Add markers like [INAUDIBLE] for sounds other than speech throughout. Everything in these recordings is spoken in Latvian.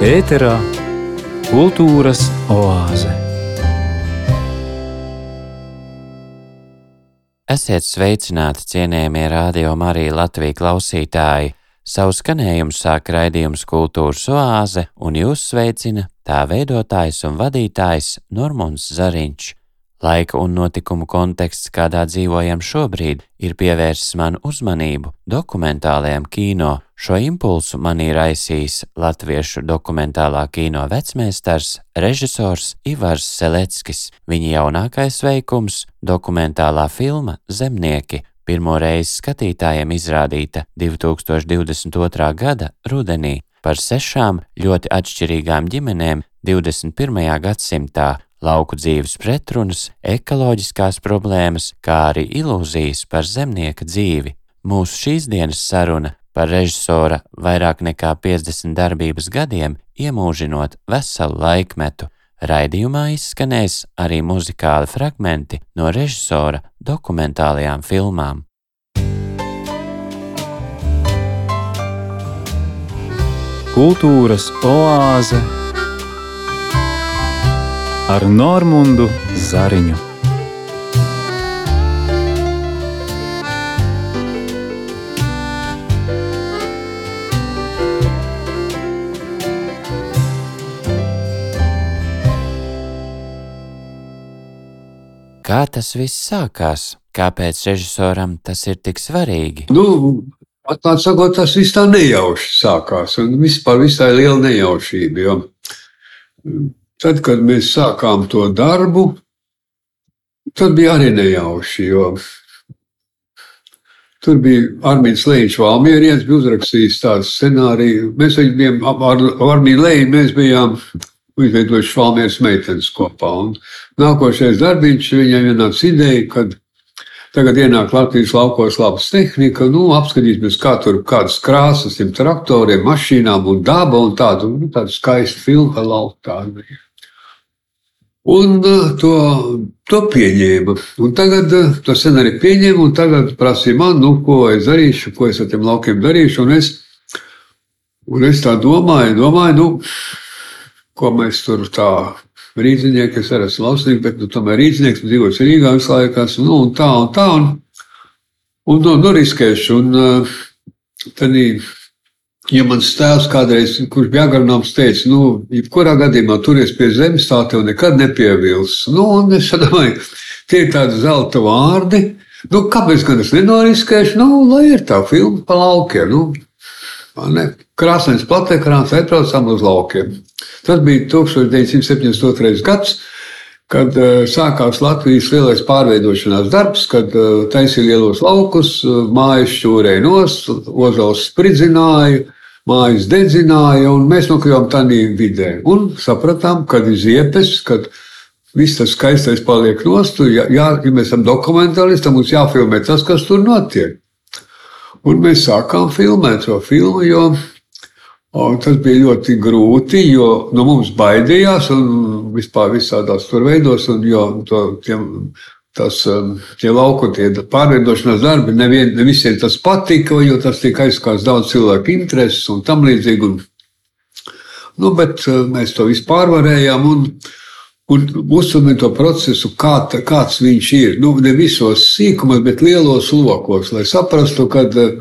Ēterā kultūras oāze. Esiet sveicināti, cienījamie radio Marija Latvijas klausītāji! Savu skanējumu sāk raidījums Kultūras oāze, un jūs sveicina tā veidotājs un vadītājs Normons Zariņš. Laika un notikumu konteksts, kādā dzīvojam šobrīd, ir pievērsis manu uzmanību dokumentālajam kino. Šo impulsu manī raisīs latviešu dokumentālā kino vecmēstars, režisors Ivars Seleckis. Viņa jaunākais veikums - dokumentālā filma Zemnieki, pirmo reizi skatītājiem izrādīta 2022. gada rudenī par sešām ļoti atšķirīgām ģimenēm 21. gadsimtā lauku dzīves pretrunas, ekoloģiskās problēmas, kā arī ilūzijas par zemnieka dzīvi. Mūsu šīs dienas saruna par režisora vairāk nekā 50 darbības gadiem iemūžinot veselu laikmetu. Raidījumā izskanēs arī muzikāli fragmenti no režisora dokumentālajām filmām. Kultūras oāze ar Normūnu Zariņu. Kā tas viss sākās? Kāpēc režisoram tas ir tik svarīgi? Nu, atklāt sakot, tas viss tā nejauši sākās. Un vispār visai liela nejaušība. Jo Tad, kad mēs sākām to darbu, tad bija arī nejauši. Tur bija Armīns Lēņš, Valmierietis, bija uzrakstījis tādu scenāriju. Mēs bijām ar Armīnu Lēņu, mēs bijām izveidojuši Valmieras meitenes kopā. Un nākošais darbiņš viņam ienāca ideja, kad tagad ienāk Latvijas laukos labas tehnika, nu, apskatīsimies, kā tur kādas krāsas, traktoriem, mašīnām un daba un tādu, nu, tādu skaistu filmu par lauku tādu. Un uh, to, to pieņēma. Un tagad uh, to sen arī pieņēma, un tagad prasīja man, nu, ko es darīšu, ko es ar tiem laukiem darīšu. Un es, un es tā domāju, domāju, nu, ko mēs tur tā rīznieki, es arī esmu lausnieks, bet nu, tomēr rīznieks, dzīvojis Rīgā visu laiku, nu, un tā, un tā, un, un nu, nu riskēšu. Un uh, tad Ja mans tēvs kādreiz, kurš bija agronoms, teica, nu, jebkurā gadījumā turies pie zemes, tā tev nekad nepievils. Nu, un es domāju, tie ir tādi zelta vārdi. Nu, kāpēc gan es nenoriskēšu? Nu, lai ir tā filma pa laukiem. Nu, Krāsains platekrāns, aizbraucām uz laukiem. Tas bija 1972. gads, kad uh, sākās Latvijas lielais pārveidošanās darbs, kad uh, taisīja lielos laukus, uh, mājas šķūrēja nost, ozols spridzināja, mājas dedzināja, un mēs nokļuvām tādā vidē. Un sapratām, ka ir ziepes, kad viss tas skaistais paliek nost. Ja, ja mēs esam dokumentālisti, tad mums jāfilmē tas, kas tur notiek. Un mēs sākām filmēt šo filmu, jo o, tas bija ļoti grūti, jo no mums baidījās un vispār visādās tur veidos, un jo to, tiem tas um, tie lauku, tie pārveidošanās darbi, nevien, ne visiem tas patika, jo tas tika aizskās daudz cilvēku intereses un tam līdzīgi. Un, nu, bet uh, mēs to visu pārvarējām un, un uzsumējām to procesu, kā, kāds viņš ir. Nu, ne visos sīkumos, bet lielos lokos, lai saprastu, ka uh,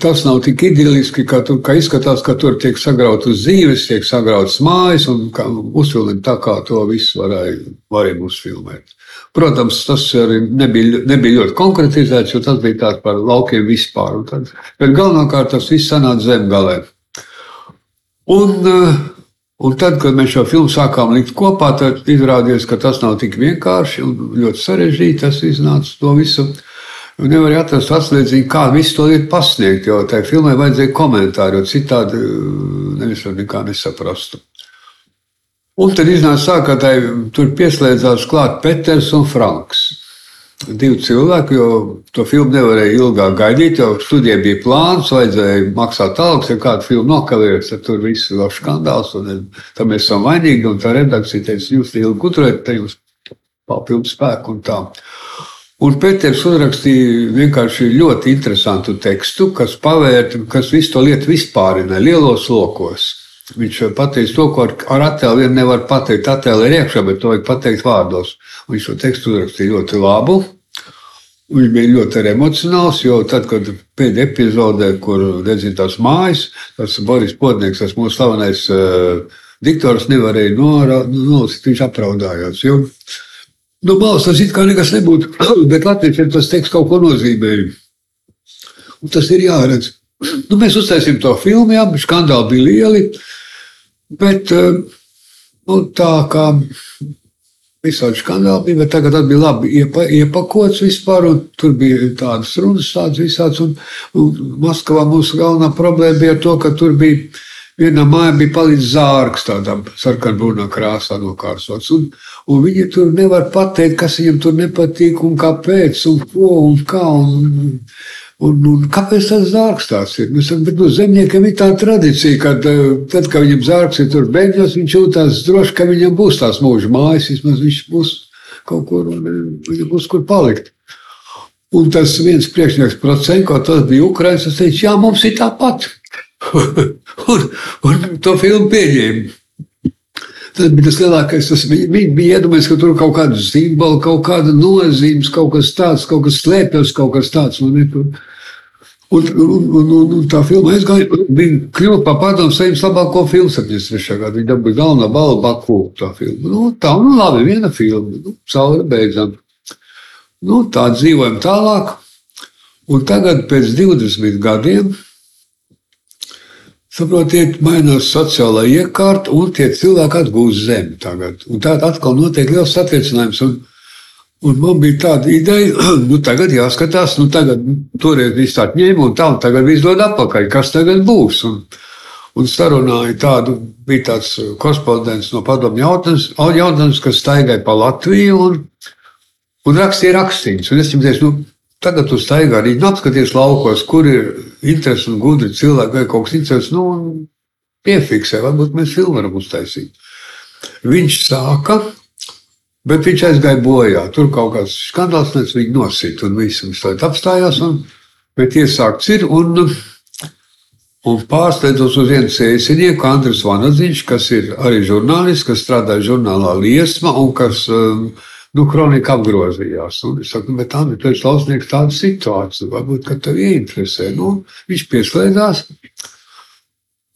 tas nav tik idiliski, kā, tu, kā izskatās, ka tur tiek sagrautas dzīves, tiek sagrautas mājas un uzfilmēt tā, kā to visu varēja, varēja uzfilmēt. Protams, tas arī nebija, nebija ļoti konkretizēts, jo tas bija tāds par laukiem vispār. Tad, bet galvenokārt tas viss sanāca zemgalē. Un, eh, un tad, kad mēs šo filmu sākām likt kopā, tad izrādījās, ka tas nav tik vienkārši un ļoti sarežģīti. Tas iznāca to visu. Un nevar atrast atslēdziņu, kā visu to ir pasniegt, jo tai filmai vajadzēja komentāru, jo citādi eh, nevis nekā nesaprastu. Un tad iznāca tā, ka tai, tur pieslēdzās klāt Peters un Franks. Divi cilvēki, jo to filmu nevarēja ilgāk gaidīt, jo studijai bija plāns, vajadzēja maksāt algas, ja kāda filma nokavējas, tad tur viss ir skandāls, un tam mēs esam vainīgi, un tā redakcija teica, jūs ilgi kuturēt, te jūs papildu spēku un tā. Un Pēters uzrakstīja vienkārši ļoti interesantu tekstu, kas pavērta, kas visu to lietu vispārināja lielos lokos. Viņš pateiks to, ko ar, ar attēlu vien nevar pateikt. Attēlu ir iekšā, bet to vajag pateikt vārdos. Viņš šo tekstu uzrakstīja ļoti labu. Viņš bija ļoti emocionāls, jo tad, kad pēdējā epizodē, kur redzēja tās mājas, tas Boris Podnieks, tas mūsu slavenais uh, diktors, nevarēja nolasīt, viņš apraudājās. Jo, no malas tas it kā nekas nebūtu, [CLEARS THROAT] bet Latvijas tas teksts kaut ko nozīmēja. Un tas ir jāredz. Nu, mēs uztaisījām to filmu, jā, skandāli bija lieli. Bet eh, nu, tā kā visādi skandāli bija, bet tagad bija labi iepa, iepakots vispār. Tur bija tādas runas, tādas visādas. Un, un Maskavā mūsu galvenā problēma bija to, ka tur bija. Vienā mājā bija palicis zārks, tādā sarkanbrūnā krāsā nokārsots. Un, un viņi tur nevar pateikt, kas viņam tur nepatīk un kāpēc, un ko un kā. Un, Un, un kāpēc tas zārks tāds ir? Mēs, bet, nu, zemniekam ir tā tradīcija, ka eh, tad, kad viņam zārks ir tur beigās, viņš jūtas droši, ka viņam būs tās mūža mājas, vismaz viņš būs kaut kur, eh, viņam būs kur palikt. Un tas viens priekšnieks, Procenko, tas bija Ukraiņš, tas teica, jā, mums ir tāpat. [LAUGHS] un, un to filmu pieņēma. Tas bija tas lielākais. Tas bija, viņi bija iedomājies, ka tur kaut kāda simbola, kaut kāda nozīmes, kaut kas tāds, kaut kas slēpjas, kaut kas tāds. Un, un, un, un, un, tā filma aizgāja. Viņa kļuva par padomu saimnes labāko filmu 73. gadā. Viņa dabūja galvenā balva Baku. Tā filma. Nu, tā, nu labi, viena filma. Nu, Saula beidzam. Nu, tā dzīvojam tālāk. Un tagad pēc 20 gadiem Saprotiet, mainās sociālā iekārta, un tie cilvēki atgūst zemi tagad. Un tādā atkal notiek liels satriecinājums. Un, un man bija tāda ideja, [CLEARS THROAT] nu tagad jāskatās, nu tagad toreiz viss tā ņēma, un tā, un tagad viss dod atpakaļ, kas tagad būs. Un, un sarunāja tādu, bija tāds korespondents no padomu jautājums, jautājums kas staigāja pa Latviju un, un rakstīja rakstīņus. Un es viņam teicu, nu, Tagad tu staigā arī apskaties laukos, kur ir interesi un gudri cilvēki vai kaut kas interesants. Nu, piefiksē, varbūt mēs filmu varam uztaisīt. Viņš sāka, bet viņš aizgāja bojā. Tur kaut kāds skandāls, nes viņu nosīt un viss viņš tā apstājās. Un, bet iesākts ir un, un pārsteidzos uz vienu sēsinieku, Andris Vanadziņš, kas ir arī žurnālists, kas strādā žurnālā Liesma un kas um, nu, kronika apgrozījās. Un es saku, nu, bet Anni, tu esi lausnieks tāda situācija, varbūt, ka tev ieinteresē. Nu, viņš pieslēdzās.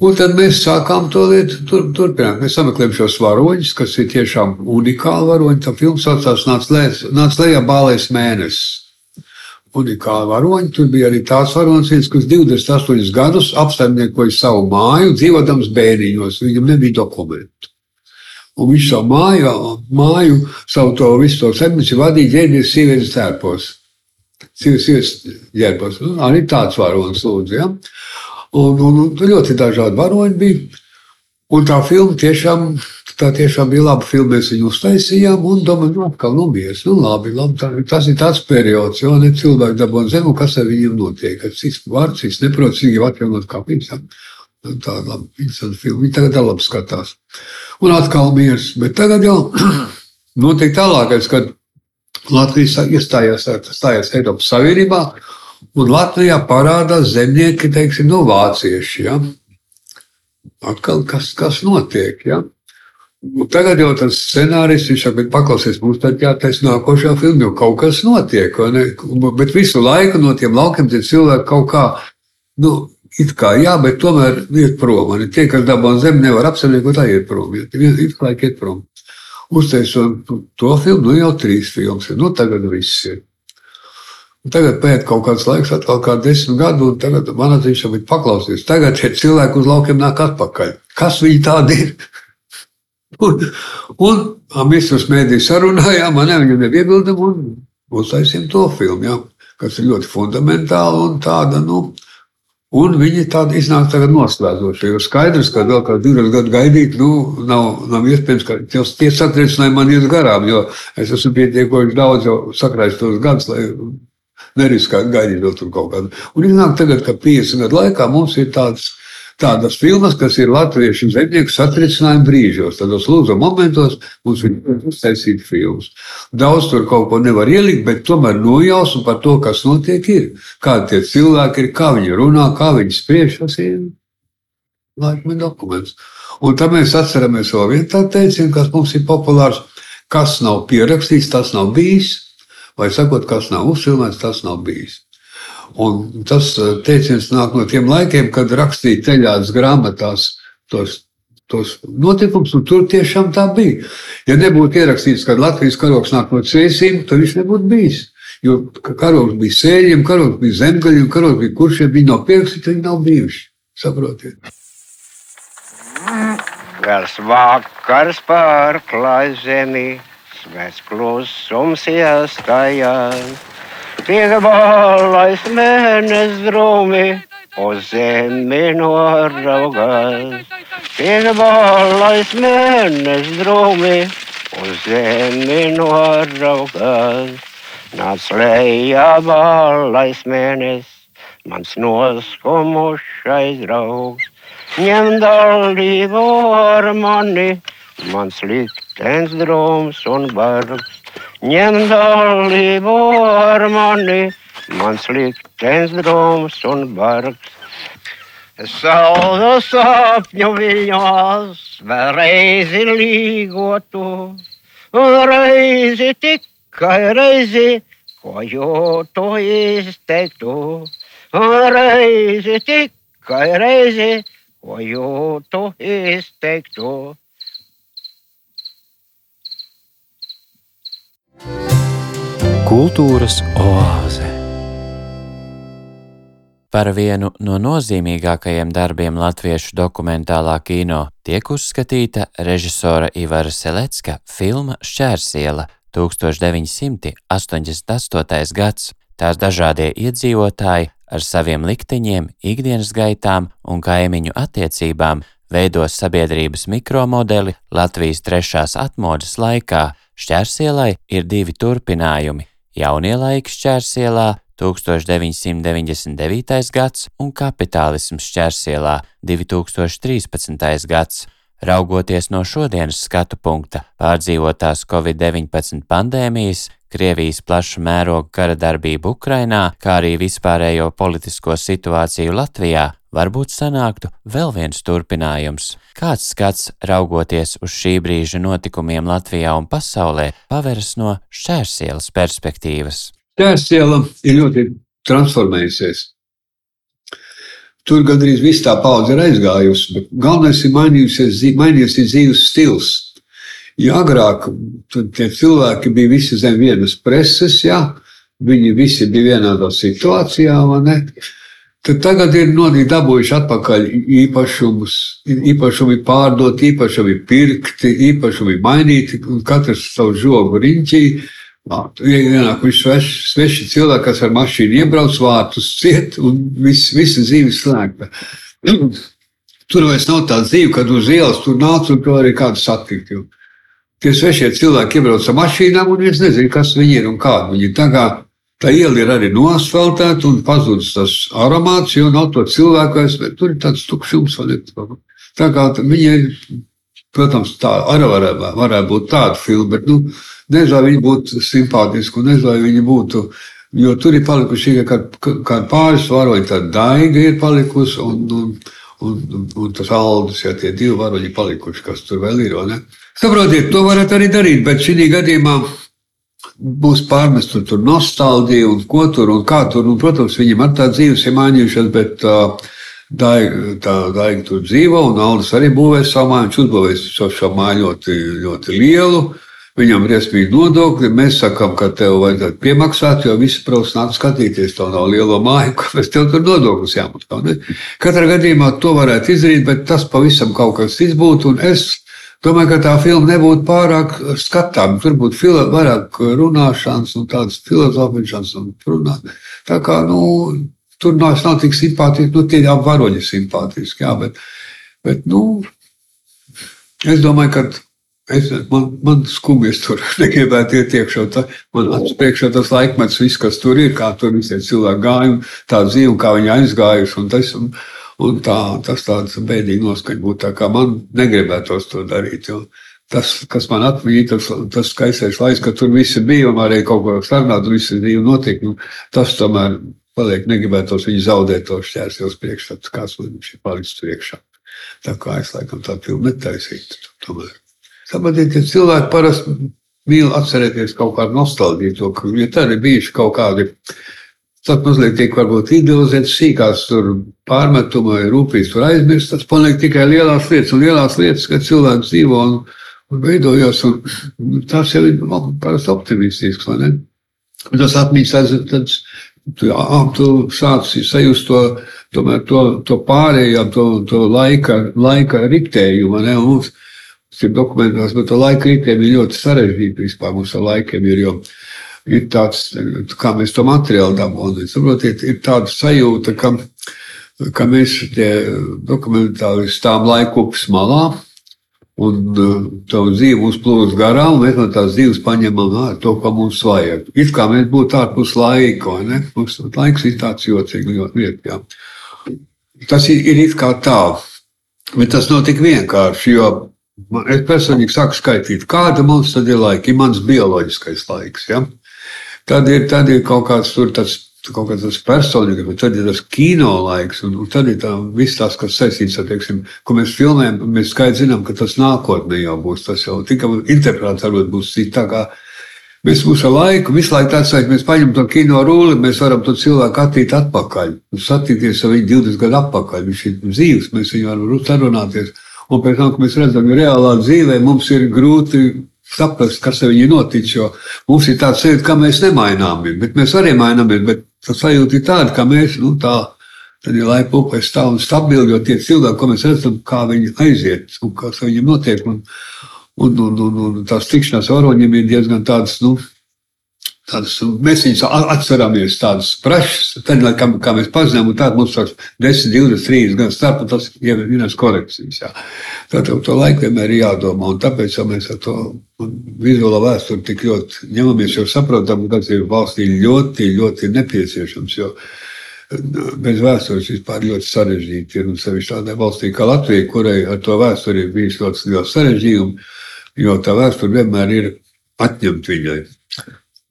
Un tad mēs sākām to lietu tur, turpināt. Mēs sameklējām šos varoņus, kas ir tiešām unikāli varoņi. Tā filma saucās Nāc lejā, nāc lejā bālais mēnesis. Unikāli varoņi. Tur bija arī tāds varonis, kas 28 gadus apsaimniekoja savu māju, dzīvodams bēniņos. Viņam nebija dokumentu. Un viņš savu māju, māju savu to visu to zemnieci vadīja ģērbies sievietes tērpos. Sievietes ģērbos. Nu, arī tāds varonis lūdzu. Ja? Un, un, un ļoti dažādi varoņi bija. Un tā filma tiešām, tā tiešām bija laba filma. Mēs viņu uztaisījām un domājam, nu, atkal numies. Nu, labi, labi, tā, tas ir tāds periods, jo ne cilvēki dabūna zemu, kas ar viņiem notiek. Cits vārds, cits neprot, cik jau atjaunot kā pīcām. Tā ir laba, interesanta filma. Viņi tagad labi skatās un atkal miers. Bet tagad jau [CLEARS THROAT] notiek tālākais, kad Latvija iestājās, stājās Eiropas Savienībā, un Latvijā parādās zemnieki, teiksim, no vācieši. Ja? Atkal kas, kas notiek? Ja? Un tagad jau tas scenārijs, viņš saka, paklausies, mums tad jātaisa nākošā filma, jo kaut kas notiek. Bet visu laiku no tiem laukiem tie cilvēki kaut kā, nu, It kā jā, bet tomēr iet prom. Man tie, kas dabū zemi, nevar apsaimniekot, tā iet prom. It kā iet prom. Uztaisot to filmu, nu jau trīs filmas ir. Nu, tagad viss ir. Un tagad pēc kaut kāds laiks, atkal kā desmit gadu, un tagad man atzīst, ka paklausies. Tagad šie cilvēki uz laukiem nāk atpakaļ. Kas viņi tādi ir? [LAUGHS] un, un, mēs uz mēdī sarunājām, man viņam neviebildam, un uztaisīsim to filmu, jā, kas ir ļoti fundamentāla un tāda, nu, Un viņi tādi iznāk tagad noslēdzoši. Jo skaidrs, ka vēl kādu divus gadus gaidīt, nu, nav, nav iespējams, ka tie satricinājumi man ies garām, jo es esmu pietiekoši daudz jau sakrājis tos gadus, lai neriskētu gaidīt vēl tur kaut kādu. Un iznāk tagad, ka 50 gadu laikā mums ir tāds tādas filmas, kas ir latviešu zemnieku satricinājuma brīžos, tādos lūdzu momentos mums ir uztaisīt filmas. Daudz tur kaut ko nevar ielikt, bet tomēr nojausmu par to, kas notiek, ir. Kādi tie cilvēki ir, kā viņi runā, kā viņi spriež, tas ir laikmeta dokuments. Un tad mēs atceramies vēl vienu tādu teicienu, kas mums ir populārs. Kas nav pierakstīts, tas nav bijis. Vai sakot, kas nav uzfilmēts, tas nav bijis. Un tas eh, teiciens nāk no tiem laikiem, kad rakstīja ceļādas grāmatās tos, tos notikumus, un tur tiešām tā bija. Ja nebūtu ierakstīts, ka Latvijas karoks nāk no cēsīm, tad viņš nebūtu bijis. Jo karoks bija sēļiem, karoks bija zemgaļiem, karoks bija kuršiem, viņi nav pierakstīti, viņi nav bijuši. Saprotiet? Gars vakars pārklāj zemi, svēts klusums iestājās. Tiek balais mēnes drūmi, uz zemi noraugās. Tiek balais mēnes drūmi, uz zemi noraugās. Nāc lejā balais mēnes, mans noskumušais draugs. Ņem dalību ar mani, mans liktenis drūms un bargs. Ņem dalību ar mani, mans liktenis drūms un bargs. Saldu sapņu viļņos, vēl reizi līgotu, un reizi tikai reizi, ko jūtu izteiktu, un reizi tikai reizi, ko jūtu izteiktu. Kultūras oāze Par vienu no nozīmīgākajiem darbiem latviešu dokumentālā kino tiek uzskatīta režisora Ivara Selecka filma Šķērsiela 1988. gads. Tās dažādie iedzīvotāji ar saviem likteņiem, ikdienas gaitām un kaimiņu attiecībām veido sabiedrības mikromodeli Latvijas trešās atmodas laikā. Šķērsielai ir divi turpinājumi - jaunie laiki šķērsielā 1999. gads un kapitālisms šķērsielā 2013. gads. Raugoties no šodienas skatu punkta, pārdzīvotās Covid-19 pandēmijas, Krievijas plaša mēroga kara darbību Ukrainā, kā arī vispārējo politisko situāciju Latvijā, varbūt sanāktu vēl viens turpinājums. Kāds skats, raugoties uz šī brīža notikumiem Latvijā un pasaulē, paveras no šķērsielas perspektīvas. Šķērsiela ir ļoti transformējusies. Tur gandrīz viss tā paudze ir aizgājusi, bet galvenais ir mainījusies, mainījusies dzīves stils. Ja agrāk tie cilvēki bija visi zem vienas preses, jā, viņi visi bija vienādā situācijā, vai ne? Tad tagad ir nodīti dabūjuši atpakaļ īpašumus, īpašumi pārdot, īpašumi pirkti, īpašumi mainīti, un katrs savu žogu riņķī. Ienākuši sveši, sveši cilvēki, kas ar mašīnu iebrauc vārtus ciet, un viss, visa dzīve slēgta. [CLEARS THROAT] Tur vairs nav tā dzīve, kad uz ielas tur nāc un to arī kādu satikt. Jo tie svešie cilvēki iebrauc ar mašīnām, un es nezinu, kas viņi ir un kādi viņi ir. Tā kā tā iela ir arī noasfaltēta un pazudis tas aromāts, jo nav to cilvēku, bet tur ir tāds tukšums. Tā kā viņi ir, protams, tā arī varētu, varētu būt tāda filma, bet nu, nezinu, vai viņi būtu simpātiski nezinu, vai viņi būtu. Jo tur ir palikuši tikai pāris varoņi, tāda daiga ir palikusi un, un, un, un, tas aldus, ja tie divi varoņi palikuši, kas tur vēl ir. Saprotiet, to varat arī darīt, bet šī gadījumā būs pārmesta tur nostalģija un ko tur un kā tur. Un, protams, viņam ar tā dzīves ir mainījušās, bet uh, Daiga, tā daiga tur dzīvo, un Aldis arī būvēja savu māju. Viņš uzbūvēja šo, māju ļoti, ļoti lielu. Viņam ir iespēja nodokļi. Mēs sakām, ka tev vajadzētu piemaksāt, jo visi protams nāk skatīties to nav lielo māju, [LAUGHS] kāpēc tev tur nodokļus jāmaksā. Katrā gadījumā to varētu izdarīt, bet tas pavisam kaut kas izbūtu. Domāju, ka tā filma nebūtu pārāk skatāma. Tur būtu vairāk runāšanas un tādas filozofēšanas un runāt. Tā kā, nu, tur nav, nav tik simpātiski, nu, tie jau varoņi simpātiski, jā, bet, bet, nu, es domāju, ka es, man, man skumjas tur [LAUGHS] negribētu iet iekšā. Tā, man acis priekšā tas laikmets, viss, kas tur ir, kā tur visi cilvēki gājuši, tā dzīve, kā viņi aizgājuši. Un tas, un, Un tā, tas tāds bēdīgi noskaņa būtu. Tā kā man negribētos to darīt. Tas, kas man atmiņā, tas, tas skaistais laiks, kad tur viss bija un arī kaut ko sarunāt, un viss bija notiek, nu, tas tomēr paliek. Negribētos viņu zaudēt to šķērsjos priekšstatu, kāds man ir palicis priekšā. Tā kā es laikam tā pilnu netaisītu. Tomēr. Saprotiet, ka cilvēki parasti mīl atcerēties kaut kādu nostalģiju, to, ka ja tā ir bijuši kaut kādi. Tad mazliet tiek varbūt idealizēts sīkās pārmetumi vai rūpības tur aizmirst. Tas paliek tikai lielās lietas un lielās lietas, kad cilvēks dzīvo un, un veidojas. Un tas jau ir parasti optimistisks, vai ne? Tas atmiņas tāds, tu, jā, tu sāc sajust to, tomēr, to, to pārējo, to, to laika, laika riktējumu. Ne? Mums ir dokumentos, bet laika ritējumu ir ļoti sarežģīti vispār ar laikiem. Ir, jo, ir tāds, kā mēs to materiālu dabūjam. Saprotiet, ir tāda sajūta, ka, ka mēs tie dokumentāli stāvam laiku upes malā Un uh, tā dzīve mums plūst garām, mēs no tās dzīves paņemam ārā to, ko mums vajag. It kā mēs būtu ārpus laika, vai ne? Mums laiks ir tāds jocīgs lieta. Tas ir, ir it kā tā, bet tas nav tik vienkārši, jo es personīgi sāku skaitīt, kāda mums tad ir laika, ir mans bioloģiskais laiks. Ja? Tad, ir, tad ir kaut kāds tur tāds kaut kāds tas personīgais, bet tad ir tas kino laiks, un, un tad ir tā, viss tas, kas saistīts ar, teiksim, ko mēs filmējam, mēs skaidri zinām, ka tas nākotnē jau būs, tas jau tikai interpretāts varbūt būs kā mēs mūsu laiku, visu laiku tāds, ka mēs paņemam to kino rūli, mēs varam to cilvēku attīt atpakaļ, satikties ar viņu 20 gadu atpakaļ, viņš ir dzīves, mēs viņu varam sarunāties. Un pēc tam, kad mēs redzam, ka reālā dzīvē mums ir grūti saprast, kas ar viņu notic. Jo mums ir tāds sajūta, ka mēs nemaināmies, bet mēs arī maināmies. Bet tas sajūta ir tāda, ka mēs nu, tā. Tad ir laika upē stāv un stabili, jo tie cilvēki, ko mēs redzam, kā viņi aiziet un kas viņiem notiek. Un, un, un, un, un tās tikšanās varoņiem ir diezgan tādas, nu, tādas, mēs viņus atceramies tādas prašas, tad, kā, kā mēs pazinām, un tāda mums sāks 10, 20, 30 gan starp, un tas ir vienas korekcijas. Jā. Tātad to laiku vienmēr ir jādomā, un tāpēc jau mēs ar to vizuālo vēsturi tik ļoti ņemamies, jo saprotam, ka tas ir valstī ļoti, ļoti nepieciešams, jo bez vēstures vispār ļoti sarežģīti ir, un sevišķi tādai valstī kā Latvija, kurai ar to vēsturi ir bijis ļoti liels sarežģījums, jo tā vēsture vienmēr ir atņemt viņai.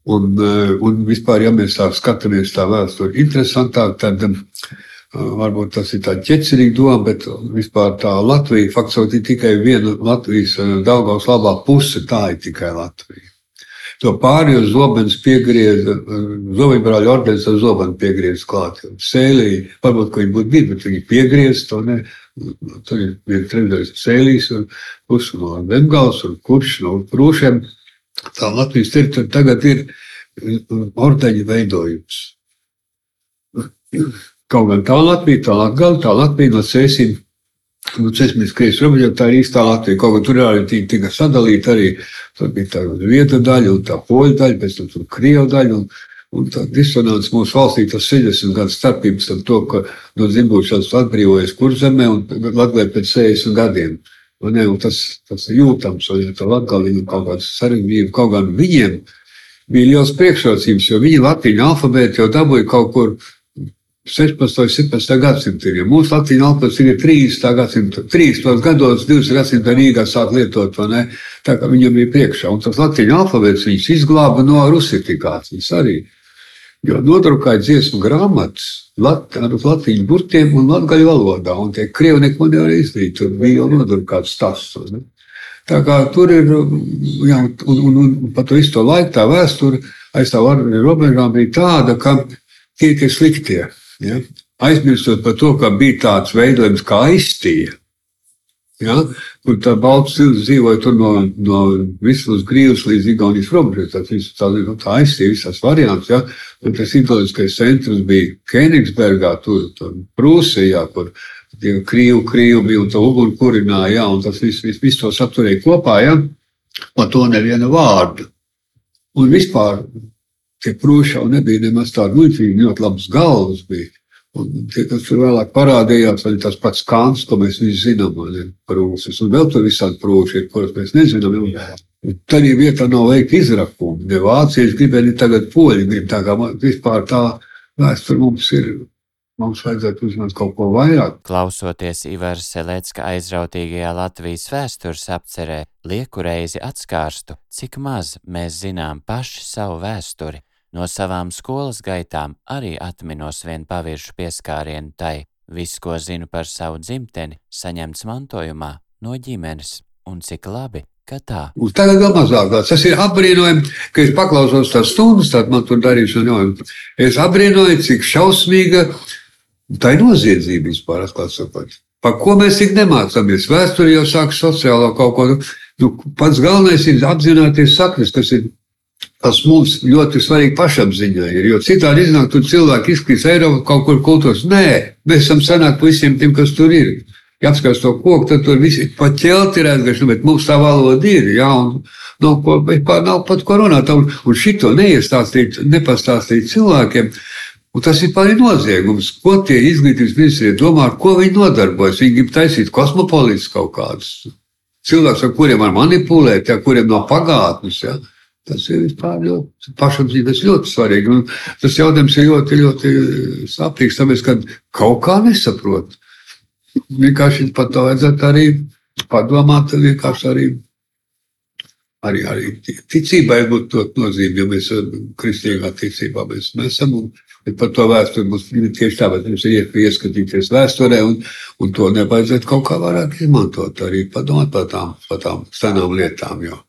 Un, eh, un vispār, ja mēs tā skatāmies tā vēsture interesantāk, tad eh, varbūt tas ir tā ķecerīgi doma, bet vispār tā Latvija faktiski tikai viena Latvijas eh, Daugavas labā puse, tā ir tikai Latvija. To pārējo zobens piegrieza, zobenbrāļu ordenis ar zobenu piegrieza klāt. Sēlī, varbūt, ka viņi būtu bijuši, bet viņi piegrieza to ne. Tur ir viens trešdaļs sēlīs un pusi no Lemgals un kurš no prūšiem tā Latvijas teritorija tagad ir uh, ordeņa veidojums. Kaut gan tā Latvija, tā Latvija, tā Latvija no cēsīm, nu, cēsīm Krievijas robežām, tā ir īstā Latvija. Kaut gan tur arī tika sadalīta arī, tur bija tā vieta daļa un tā poļu daļa, pēc tam tur Krievu daļa. Un, Un tā disonance mūsu valstī, tas 60 gadu starpības ar to, ka no dzimbušanas atbrīvojas kurzemē un Latvijā pēc 60 gadiem. Ne, tas, tas ir jūtams, un ja tā latgalība kaut kāda sarežģība, kaut gan viņiem bija liels priekšrocības, jo viņi latīņu alfabētu jau dabūja kaut kur 16. un 17. gadsimtā. Ja mūsu latīņu alfabēts ir 30. gadsimta, 30. gados, 20. gadsimta Rīgā sāk lietot, tā kā viņam bija priekšā. Un tas latīņu alfabēts viņus izglāba no rusifikācijas arī. Jo nodrukāja dziesmu grāmatas lat, ar latviešu burtiem un latviešu valodā, un tie krievi neko nevar izdarīt. Tur bija jau nodrukāts tas. Ne? Tā kā tur ir, jā, un, un, un pat visu to laiku tā vēsture aiz tā robežām bija tāda, ka tie ir sliktie. Ja? Aizmirstot par to, ka bija tāds veidojums kā aiztīja. Ja? Kur tā cilvēks dzīvoja tur no, no Vislas grīvas līdz Igaunijas robežai. Tas viss tā, nu, tā aizsīja visas variants. Ja? Un tas ideoloģiskais centrs bija Kenigsbergā, tur, tur Prūsijā, kur tie krīvi, krīvi bija un tā uguni kurināja, ja? un tas viss vis, vis to saturēja kopā, ja? par to neviena vārda. Un vispār tie prūši jau nebija nemaz tādi muļķīgi, ļoti labas galvas bija. Un tie, kas tur vēlāk parādījās, arī tas pats Kants, ko mēs visi zinām, par Rūsas. Un vēl tur visādi prūši ir, kurus mēs nezinām. Tad ir vietā nav veikt izrakumu. Ne vācieši gribēja, ne tagad poļi grib. Tā kā vispār tā vēsture mums ir. Mums vajadzētu uzzināt kaut ko vairāk. Klausoties Ivara Selecka aizrautīgajā Latvijas vēstures apcerē, lieku reizi atskārstu, cik maz mēs zinām paši savu vēsturi No savām skolas gaitām arī atminos vienu paviršu pieskārienu tai. Viss, ko zinu par savu dzimteni, saņemts mantojumā no ģimenes, un cik labi, ka tā. Un tagad vēl mazāk tāds. Tas ir apbrīnojami, ka es paklausos tās stundas, tad man tur darīšana jau. Es apbrīnoju, cik šausmīga tā ir noziedzība vispār, atklāt sakot. Par ko mēs tik nemācāmies? Vēsture jau sāk sociālo kaut ko. Nu, pats galvenais ir apzināties saknes, kas ir Tas mums ļoti svarīgi pašapziņai ir. Jo citādi iznāk, tur cilvēki izkrīt Eiropā kaut kur kultūras. Nē, mēs esam senāk par visiem tiem, kas tur ir. Ja apskatās to koku, tad tur viss ir pat ķelti redzējuši, bet mums tā valoda ir. Jā, un nav, ko, nav pat ko runāt. Un, un šito neiestāstīt, nepastāstīt cilvēkiem. Un tas ir pāri noziegums. Ko tie izglītības ministri domā, ar ko viņi nodarbojas? Viņi grib taisīt kosmopolītus kaut kādus. Cilvēks, ar kuriem var manipulēt, ja, kuriem nav pagātnes. Ja. Tas ir vispār ļoti pašapziņas, ļoti svarīgi. Un tas jautājums ir ļoti, ļoti sāpīgs, tāpēc, ka kaut kā nesaprot. Vienkārši par to vajadzētu arī padomāt, vienkārši arī, arī, arī ticībai būtu ļoti nozīme, jo mēs kristīgā ticībā mēs, esam. Un, Bet par to vēsturi mums ir tieši tāpat. Mums ir ieskatīties vēsturē, un, un to nevajadzētu kaut kā vairāk izmantot. Arī padomāt par tām, par tām senām lietām. Jo.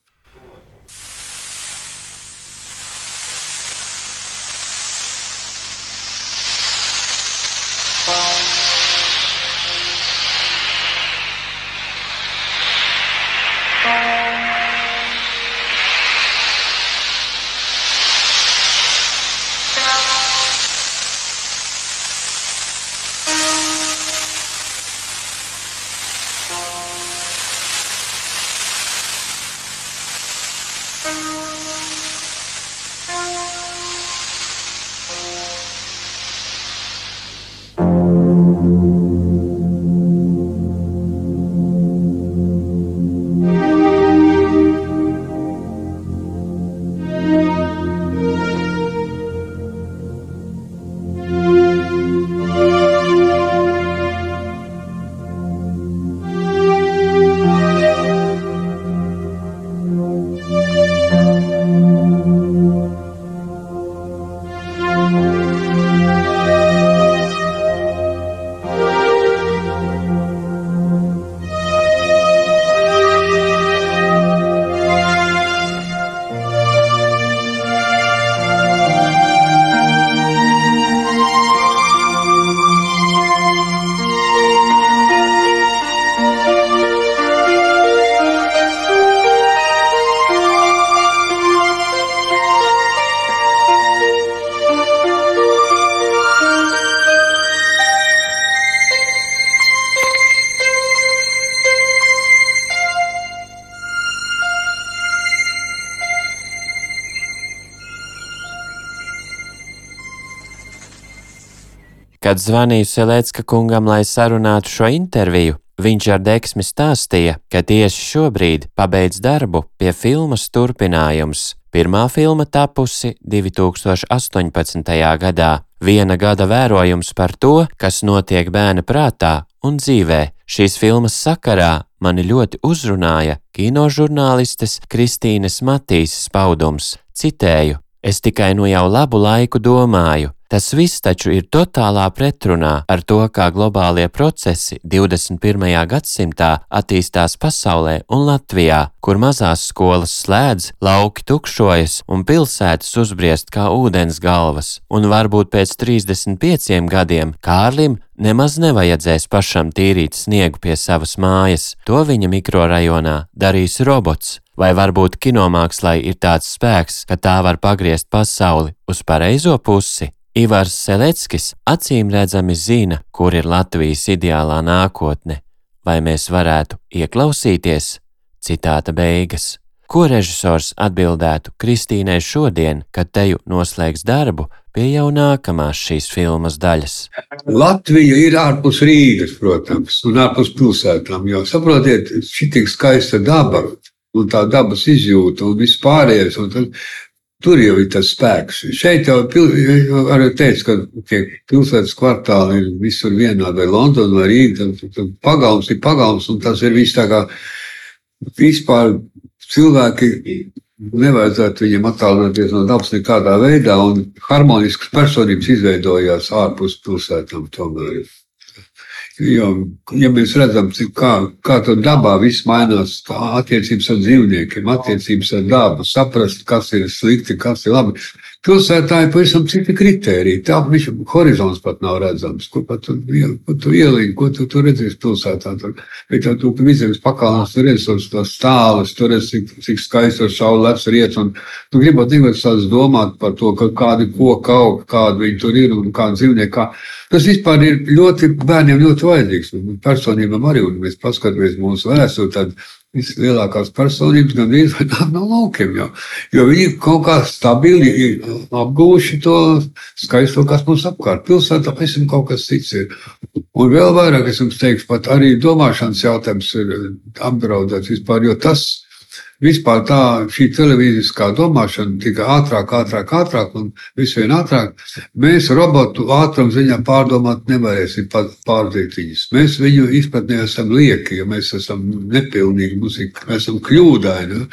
Kad zvanīju Selecka kungam, lai sarunātu šo interviju, viņš ar deksmi stāstīja, ka tieši šobrīd pabeidz darbu pie filmas turpinājums. Pirmā filma tapusi 2018. gadā, viena gada vērojums par to, kas notiek bērna prātā un dzīvē. Šīs filmas sakarā mani ļoti uzrunāja kinožurnālistes Kristīnes Matīsas paudums. Citēju: Es tikai nu jau labu laiku domāju, Tas viss taču ir totālā pretrunā ar to, kā globālie procesi 21. gadsimtā attīstās pasaulē un Latvijā, kur mazās skolas slēdz, lauki tukšojas un pilsētas uzbriest kā ūdens galvas, un varbūt pēc 35 gadiem Kārlim nemaz nevajadzēs pašam tīrīt sniegu pie savas mājas, to viņa mikrorajonā darīs robots. Vai varbūt kinomākslai ir tāds spēks, ka tā var pagriezt pasauli uz pareizo pusi? Ivars Seleckis acīm redzami zina, kur ir Latvijas ideālā nākotne, vai mēs varētu ieklausīties? Citāta beigas. Ko režisors atbildētu Kristīnai šodien, kad teju noslēgs darbu pie jau nākamās šīs filmas daļas? Latvija ir ārpus Rīgas, protams, un ārpus pilsētām. Jo saprotiet, šī tik skaista daba un tā dabas izjūta un viss pārējais. Un tad, Tur jau ir tas spēks. Šeit jau arī teica, ka tie pilsētas kvartāli ir visur vienādi, vai Londona, vai Rīga. Pagalms ir pagalms, un tas ir viss tā kā vispār cilvēki. Nevajadzētu viņiem attālināties no dabas nekādā veidā, un harmoniskas personības izveidojās ārpus pilsētām. Tomēr. Jo, ja mēs redzam, kā, kā tur dabā viss mainās, attiecības ar dzīvniekiem, attiecības ar dabu, saprast, kas ir slikti, kas ir labi. Pilsētā ir pavisam citi kriteriji. Tā viņš horizons pat nav redzams. Ko pat tu, ko tu ielīgi, ko tu tur redzēsi pilsētā. Tur, bet tā tu vidzemes pakalnās, tur redz tos, tos stālus, tur redz, cik, cik skaisti tur saule lec riet. Un tu gribat nevar tās domāt par to, ka kādi koki aug, kādi viņi tur ir un kādi dzīvnieki. Kā. Tas vispār ir ļoti bērniem ļoti vajadzīgs. Personībām arī, un mēs paskatāmies mūsu vēsturi, tad vislielākās personības gandrīz vai nāk no laukiem. Jo, jo viņi kaut kā stabili ir apguvuši to skaisto, kas mums apkārt. Pilsētā pavisam kaut kas cits ir. Un vēl vairāk es jums teikšu, pat arī domāšanas jautājums ir apdraudēts vispār, jo tas vispār tā šī televīziskā domāšana tika ātrāk, ātrāk, ātrāk un visvien ātrāk. Mēs robotu ātrumu ziņā pārdomāt nevarēsim pārdzīt viņus. Mēs viņu izpratnē esam lieki, jo mēs esam nepilnīgi muzika, mēs esam kļūdaini.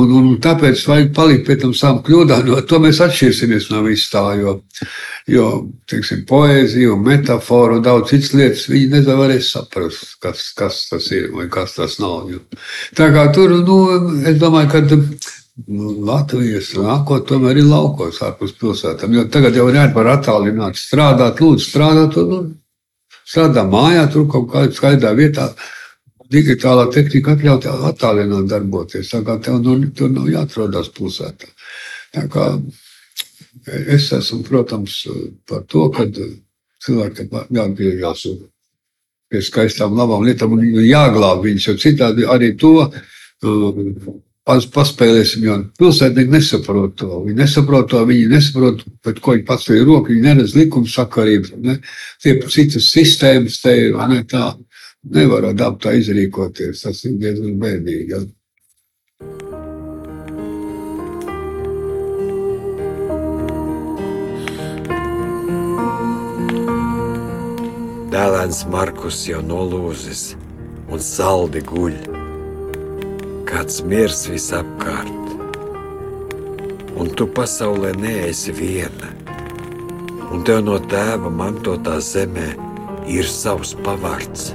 Un, un tāpēc vajag palikt pie tam savam kļūdaini, jo to mēs atšķirsimies no vis tā, jo, jo teiksim, poēzija un metafora un daudz citas lietas viņi nevarēs saprast, kas, kas tas ir vai kas tas nav. Jo. Tā kā tur, nu, es domāju, ka nu, Latvijas nākotnē tomēr ir laukos ārpus pilsētām. Tagad jau ir par attālināt, strādāt, lūdzu, strādāt. Un, strādā mājā, tur kaut kādā skaidā vietā. Digitālā tehnika atļauj attālināt darboties. Tā kā tev nu, tur nav jāatrodas pilsētā. Tā kā es esmu, protams, par to, ka cilvēkiem jāatgriežas pie skaistām, labām lietām un jāglāb viņus, jo citādi arī to paspēlēsim, jo pilsētnieki nesaprot to. Viņi nesaprot to, viņi nesaprot, pēc ko viņi pats ir roku, viņi neredz likuma sakarības. Ne? Tie citas sistēmas te ir, ne tā, nevar dabu tā izrīkoties. Tas ir diezgan bēdīgi. Ja? Dēlēns Markus jau nolūzis un saldi guļ kāds miers visapkārt. Un tu pasaulē neesi viena. Un tev no tēva mantotā zemē ir savs pavārds.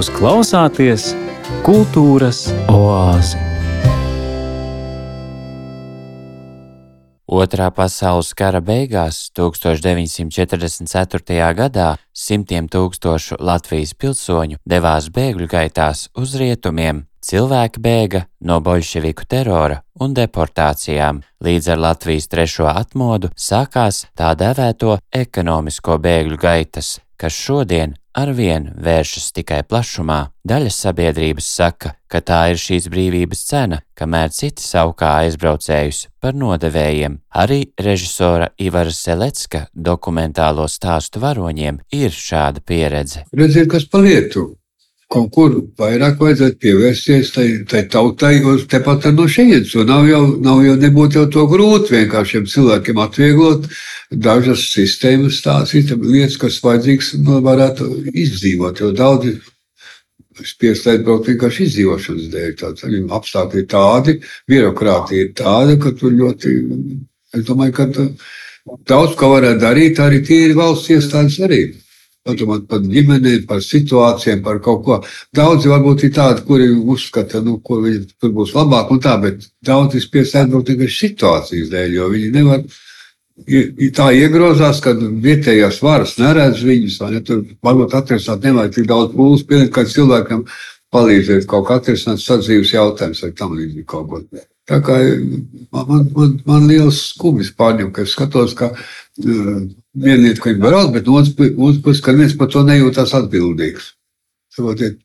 Jūs klausāties Kultūras oāzi. Otrā pasaules kara beigās, 1944. gadā, simtiem tūkstošu Latvijas pilsoņu devās bēgļu gaitās uz rietumiem. Cilvēki bēga no bolševiku terora un deportācijām. Līdz ar Latvijas trešo atmodu sākās tā dēvēto ekonomisko bēgļu gaitas, kas šodien arvien vēršas tikai plašumā. Daļa sabiedrības saka, ka tā ir šīs brīvības cena, kamēr citi saukā aizbraucējus par nodevējiem. Arī režisora Ivara Selecka dokumentālo stāstu varoņiem ir šāda pieredze. Redziet, kas pa lietu. Kaut kur vairāk vajadzētu pievērsties tai, tai tautai, uz tepat no šejienes. Nav jau, nav jau nebūtu jau to grūti vienkāršiem cilvēkiem atvieglot dažas sistēmas, tās lietas, kas vajadzīgs, nu, varētu izdzīvot. Jo daudzi spiest aizbraukt vienkārši izdzīvošanas dēļ. Tāds apstākļi ir tādi, birokrātija ir tāda, ka tur ļoti, es domāju, ka daudz ko varētu darīt, arī tīri valsts iestādes arī. Padomāt par ģimenēm, par situācijām, par kaut ko. Daudzi varbūt ir tādi, kuri uzskata, nu, ko viņi tur būs labāk un tā, bet daudzi aizbraukt tikai situācijas dēļ, jo viņi nevar tā iegrozās, ka vietējās varas neredz viņus, vai ne? Tur varbūt atrisināt nevajag tik daudz pūles, pilnīgi kā cilvēkam palīdzēt kaut kā atrisināt sadzīves jautājums vai tam līdzīgi kaut ko. Tā kā man, man, man liels skubis pārņem, ka es skatos, ka viena lieta, ko viņi brauc, bet otrs puses, ka neviens par to nejūtās atbildīgs. Saprotiet,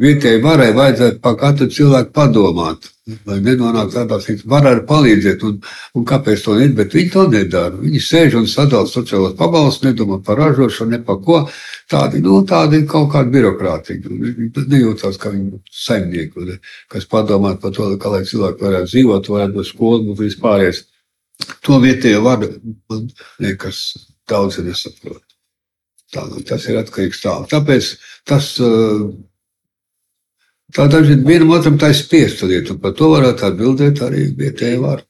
vietējai varai vajadzētu par katru cilvēku padomāt lai nenonāktu tādā situācijā. Var arī palīdzēt, un, un kāpēc to nedara, bet viņi to nedara. Viņi sēž un sadala sociālos pabalstus, nedomā par ražošanu, ne par ko. Tādi, nu, tādi ir kaut kādi birokrātīgi. Viņi nejūtās kā viņi saimnieki, ne, kas padomā par to, kā lai cilvēki varētu dzīvot, varētu būt skolu un vispārējais. To vietējo varu man liekas daudz nesaprot. Tā, tas ir atkarīgs tā. Tāpēc tas uh, Tā dažkārt vienam otram tā ir spiest lieta, un par to varētu atbildēt arī vietējā vārā.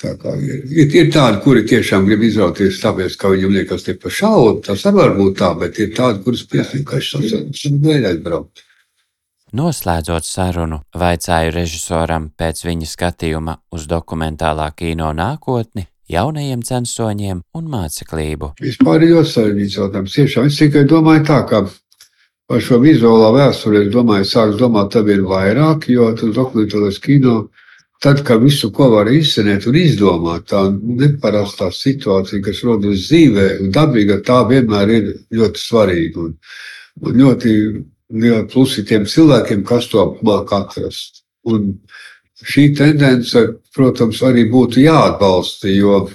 Tā kā ir, ir, ir tādi, kuri tiešām grib izrauties, tāpēc, ka viņam liekas, ka pa šaubu tas var būt tā, bet ir tādi, kurus spiest vienkārši savādāk aizbraukt. Noslēdzot sarunu, vaicāju režisoram pēc viņa skatījuma uz dokumentālā kino nākotni, jaunajiem censoņiem un māceklību. Vispār ir ļoti sarežģīts jautājums. Tiešām es tikai domāju tā, ka Par šo vizuālā vēsturi, es domāju, sāks domāt, tad ir vairāk, jo tas dokumentālais kino, tad, kad visu, ko var izsniegt un izdomāt, tā neparastā situācija, kas rodas dzīvē, dabīga, tā vienmēr ir ļoti svarīga. Un, un ļoti liela plusi tiem cilvēkiem, kas to māk atrast. Un šī tendence, protams, arī būtu jāatbalsta, jo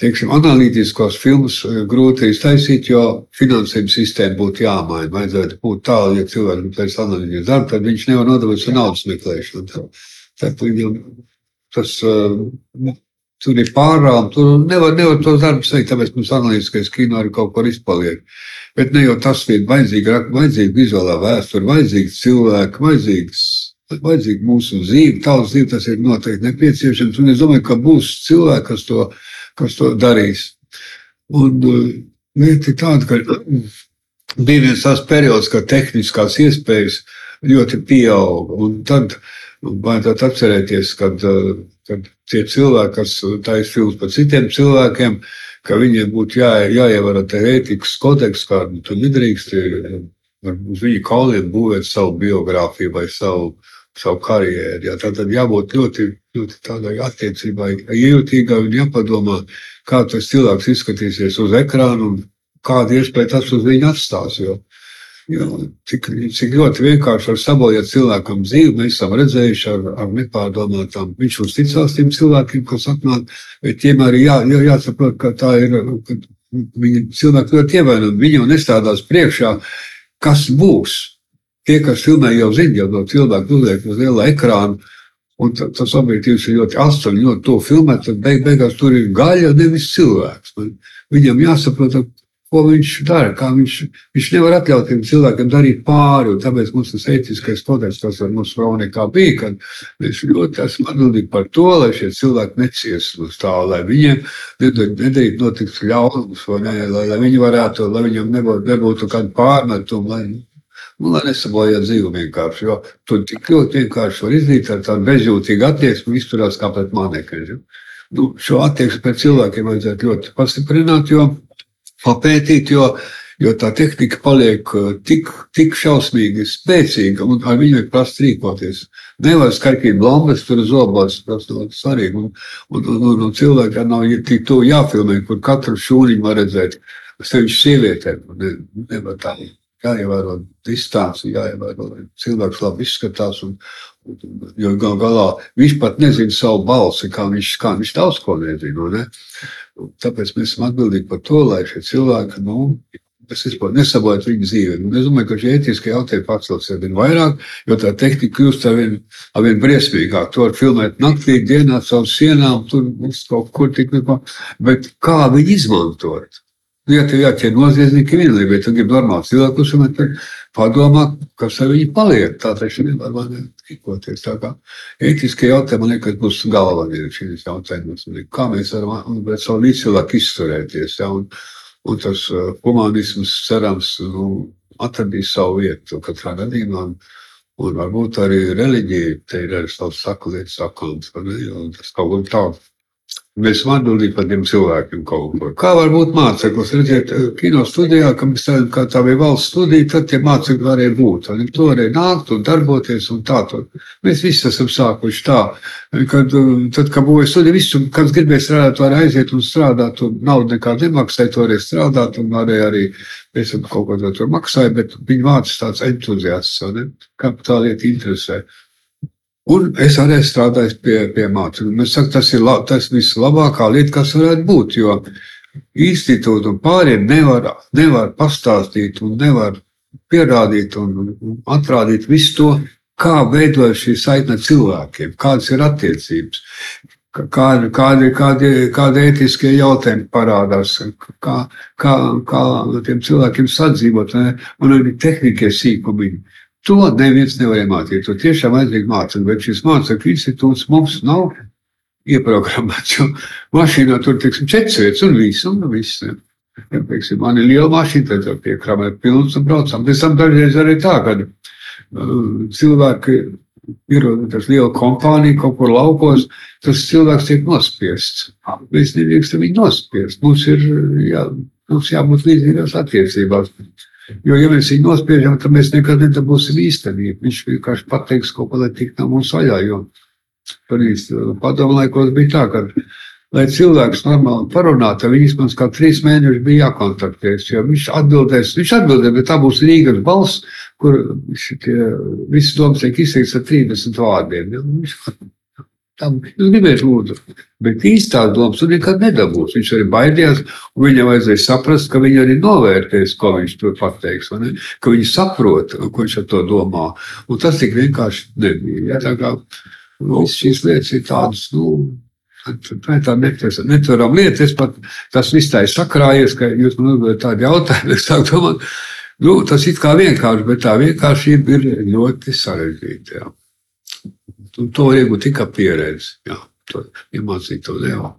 teiksim, analītiskos filmus eh, grūti iztaisīt, jo finansējuma sistēma būtu jāmaina. Vajadzētu būt tā, ja cilvēks pēc analīzes darba, tad viņš nevar nodarboties ar naudas meklēšanu. Tad, tas uh, tur ir pārām, tur nevar, nevar tos darbus veikt, tāpēc mums analītiskais kino arī kaut kur izpaliek. Bet ne jau tas ir vajadzīga, vajadzīga vizuālā vēsture, vajadzīgs cilvēks, vajadzīgs vajadzīga mūsu dzīve, tautas dzīve, tas ir noteikti nepieciešams. Un es domāju, ka būs cilvēki, kas to kas to darīs. Un uh, lieta ir tāda, ka [CLEARS THROAT] bija viens tāds periods, kad tehniskās iespējas ļoti pieauga. Un tad vajadzētu atcerēties, kad, uh, kad tie cilvēki, kas taisa filmas par citiem cilvēkiem, ka viņiem būtu jā, jāievara tā ētikas kodeks, kādu tur nedrīkst uz viņu kauliem būvēt savu biogrāfiju vai savu, savu karjeru. Jā. Tad jābūt ļoti ļoti tādai attiecībai, jūtīgai un jāpadomā, kā tas cilvēks izskatīsies uz ekrāna un kādu iespēju tas uz viņu atstās. Jo, jo cik, cik ļoti vienkārši var sabojāt cilvēkam dzīvi, mēs esam redzējuši ar, ar nepārdomātām. Viņš uzticās tiem cilvēkiem, kas atnāk, bet tiem arī jā, jā, jāsaprot, ka tā ir. Ka Viņi cilvēki ļoti ievainojami. Viņi jau nestādās priekšā, kas būs. Tie, kas filmē, jau zina, jau no cilvēka uzliek uz liela ekrāna, Un tas objektīvs ir ļoti asins, ļoti to filmēt. Tad beig, beigās tur ir gaļa, nevis cilvēks. Man, viņam jāsaprot, ko viņš dara. Viņš, viņš nevar atļaut tiem cilvēkiem darīt pāri. Tāpēc mums tas etiskais kodeks, kas ar mums Veronikā bija, kad mēs ļoti esam atbildīgi par to, lai šie cilvēki neciestu uz tā, lai viņiem nedarītu notikt ļaunums, ne, lai, lai viņi varētu, lai viņam nebūtu, nebūtu kāda pārmetuma. Lai, Nu, lai nesabojā dzīvi vienkārši, jo tu tik ļoti vienkārši var izdarīt ar tādu bezjūtīgu attieksmi, izturās kā pret mānekļiem. Nu, šo attieksmi pret cilvēkiem vajadzētu ļoti pastiprināt, jo papētīt, jo Jo tā tehnika paliek uh, tik, tik šausmīgi spēcīga, un ar viņu ir prasa rīkoties. Nevar skaitīt blambas, tur zobās, tas nav svarīgi. Un, un, un, un, un cilvēkam nav tik to jāfilmē, kur katru šūniņu var redzēt. Sevišķi sievietēm. Ne, nevar tā. Jāievēro distanci, jāievēro, lai cilvēks labi izskatās. Un, un, jo gal galā viņš pat nezina savu balsi, kā viņš, kā viņš daudz ko nezina. Ne? Tāpēc mēs esam atbildīgi par to, lai šie cilvēki nu, tas vispār nesabojāt viņu dzīvi. Un es domāju, ka šie ētiskie jautājumi pacels ar vien vairāk, jo tā tehnika kļūst ar vien, ar vien briesmīgāk. To var filmēt naktī, dienā, caur sienām, tur kaut kur tik neko. Bet kā viņi izmantot? Nu, ja tev jāķer noziedznieki vienlīdz, bet tu gribi normāli cilvēku uzmanīt, tad padomā, kas ar viņu paliek. Tā taču nevar man rīkoties. Tā kā ētiskie jautājumi, man liekas, būs galvenie šīs jautājums. Kā mēs varam pret savu līdzcilvēku izturēties. Ja? Un, Un tas uh, humanisms, cerams, nu, atradīs savu vietu katrā gadījumā. Un, un varbūt arī reliģija te ir arī savs saku lietas sakāms. Tas kaut kā tāds Mēs atbildīgi par tiem cilvēkiem kaut ko. Kā var būt māceklis? Redziet, kino studijā, kad mēs strādājam, kā tā bija valsts studija, tad tie mācekļi varēja būt. Viņi to varēja nākt un darboties un tā. To. Mēs visi esam sākuši tā. Kad, tad, kad būvēja studija, visu, kas gribēja strādāt, var aiziet un strādāt, un naudu nekādu nemaksāja, to varēja strādāt, un varēja arī pēc tam kaut ko to maksāja, bet viņa vārds tāds entuziasts, kā tā lieta interesē. Un es arī strādāju pie, pie mācībām. Es saku, tas ir la, tas vislabākā lieta, kas varētu būt. Jo institūti un pārējiem nevar, nevar pastāstīt un nevar pierādīt un, un atrādīt visu to, kā veidojas šī saikne cilvēkiem, kādas ir attiecības, kādi, kādi, kādi, kādi ētiskie jautājumi parādās, kā, kā, kā tiem cilvēkiem sadzīvot, un arī tehnikie sīkumi. To neviens nevar iemācīt. To tiešām vajadzīgi mācīt, bet šis mācekļu institūts mums nav ieprogrammēts. Mašīnā tur ir četras vietas un viss. Un viss ja, pieksim, man ir liela mašīna, tad tur piekramē pilns un braucam. Pēc tam dažreiz arī tā, ka uh, cilvēki ir tas liela kompānija kaut kur laukos, tas cilvēks tiek nospiests. Mēs nedrīkstam viņu nospiest. Mums ir jā, mums jābūt līdzīgās attiecībās. Jo, ja mēs viņu nospiežam, tad mēs nekad nedabūsim īstenību. Viņš vienkārši pateiks kaut ko, lai tiktu no mums vaļā. Jo tur īstenībā padomu laikos bija tā, ka, lai cilvēks normāli parunātu, viņš man kā trīs mēnešus bija jākontaktēs. Jo viņš atbildēs, viņš atbildēs, bet tā būs Rīgas balss, kur šitie, visas domas tiek izteikts ar 30 vārdiem. Ja? Tam jūs gribējāt, lūdzu. Bet īstās domas viņš nekad nedabūs. Viņš arī baidījās, un viņam vajadzēja saprast, ka viņi arī novērtēs, ko viņš tur pateiks. Ka viņi saprot, ko viņš ar to domā. Un tas tik vienkārši nebija. Ja? Tā kā visas šīs lietas ir tādas, nu, Tā ir tā netverama lieta. Es pat tas viss tā ir sakrājies, ka jūs man uzdodat tādu jautājumu. Es sāku domāt, nu, tas it kā vienkārši, bet tā vienkāršība ir ļoti sarežģīta. Un to var iegūt tikai pieredzi. Jā, to iemācīt to nevar.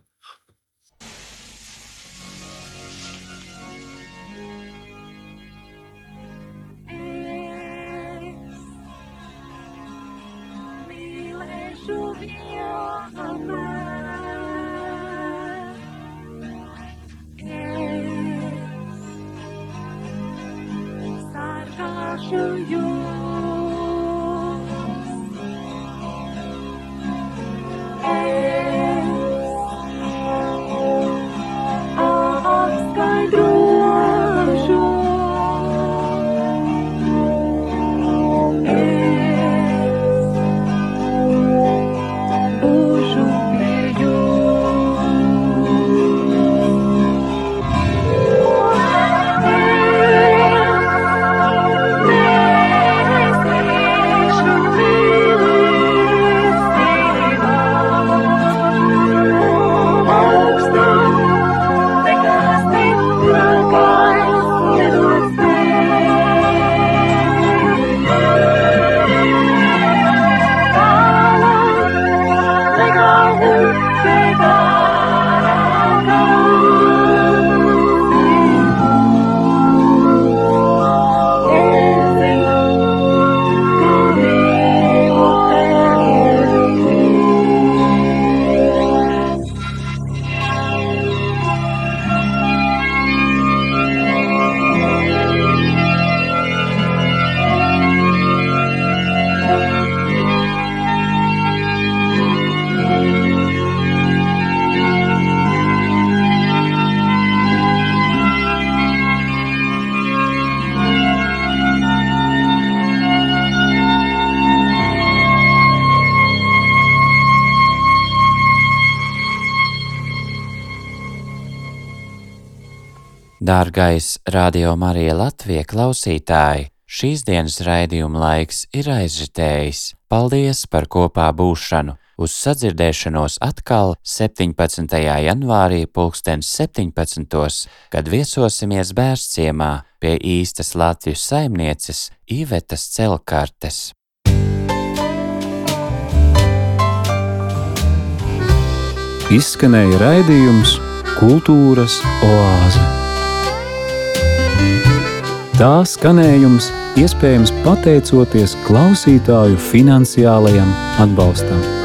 Show you. Dārgais Radio Marija Latvija klausītāji, šīs dienas raidījuma laiks ir aizritējis. Paldies par kopā būšanu! Uz sadzirdēšanos atkal 17. janvārī, 2017. kad viesosimies Bērciemā pie īstas Latvijas saimnieces Īvetas Celkartes. Izskanēja raidījums Kultūras oāze. Tā skanējums iespējams pateicoties klausītāju finansiālajam atbalstam.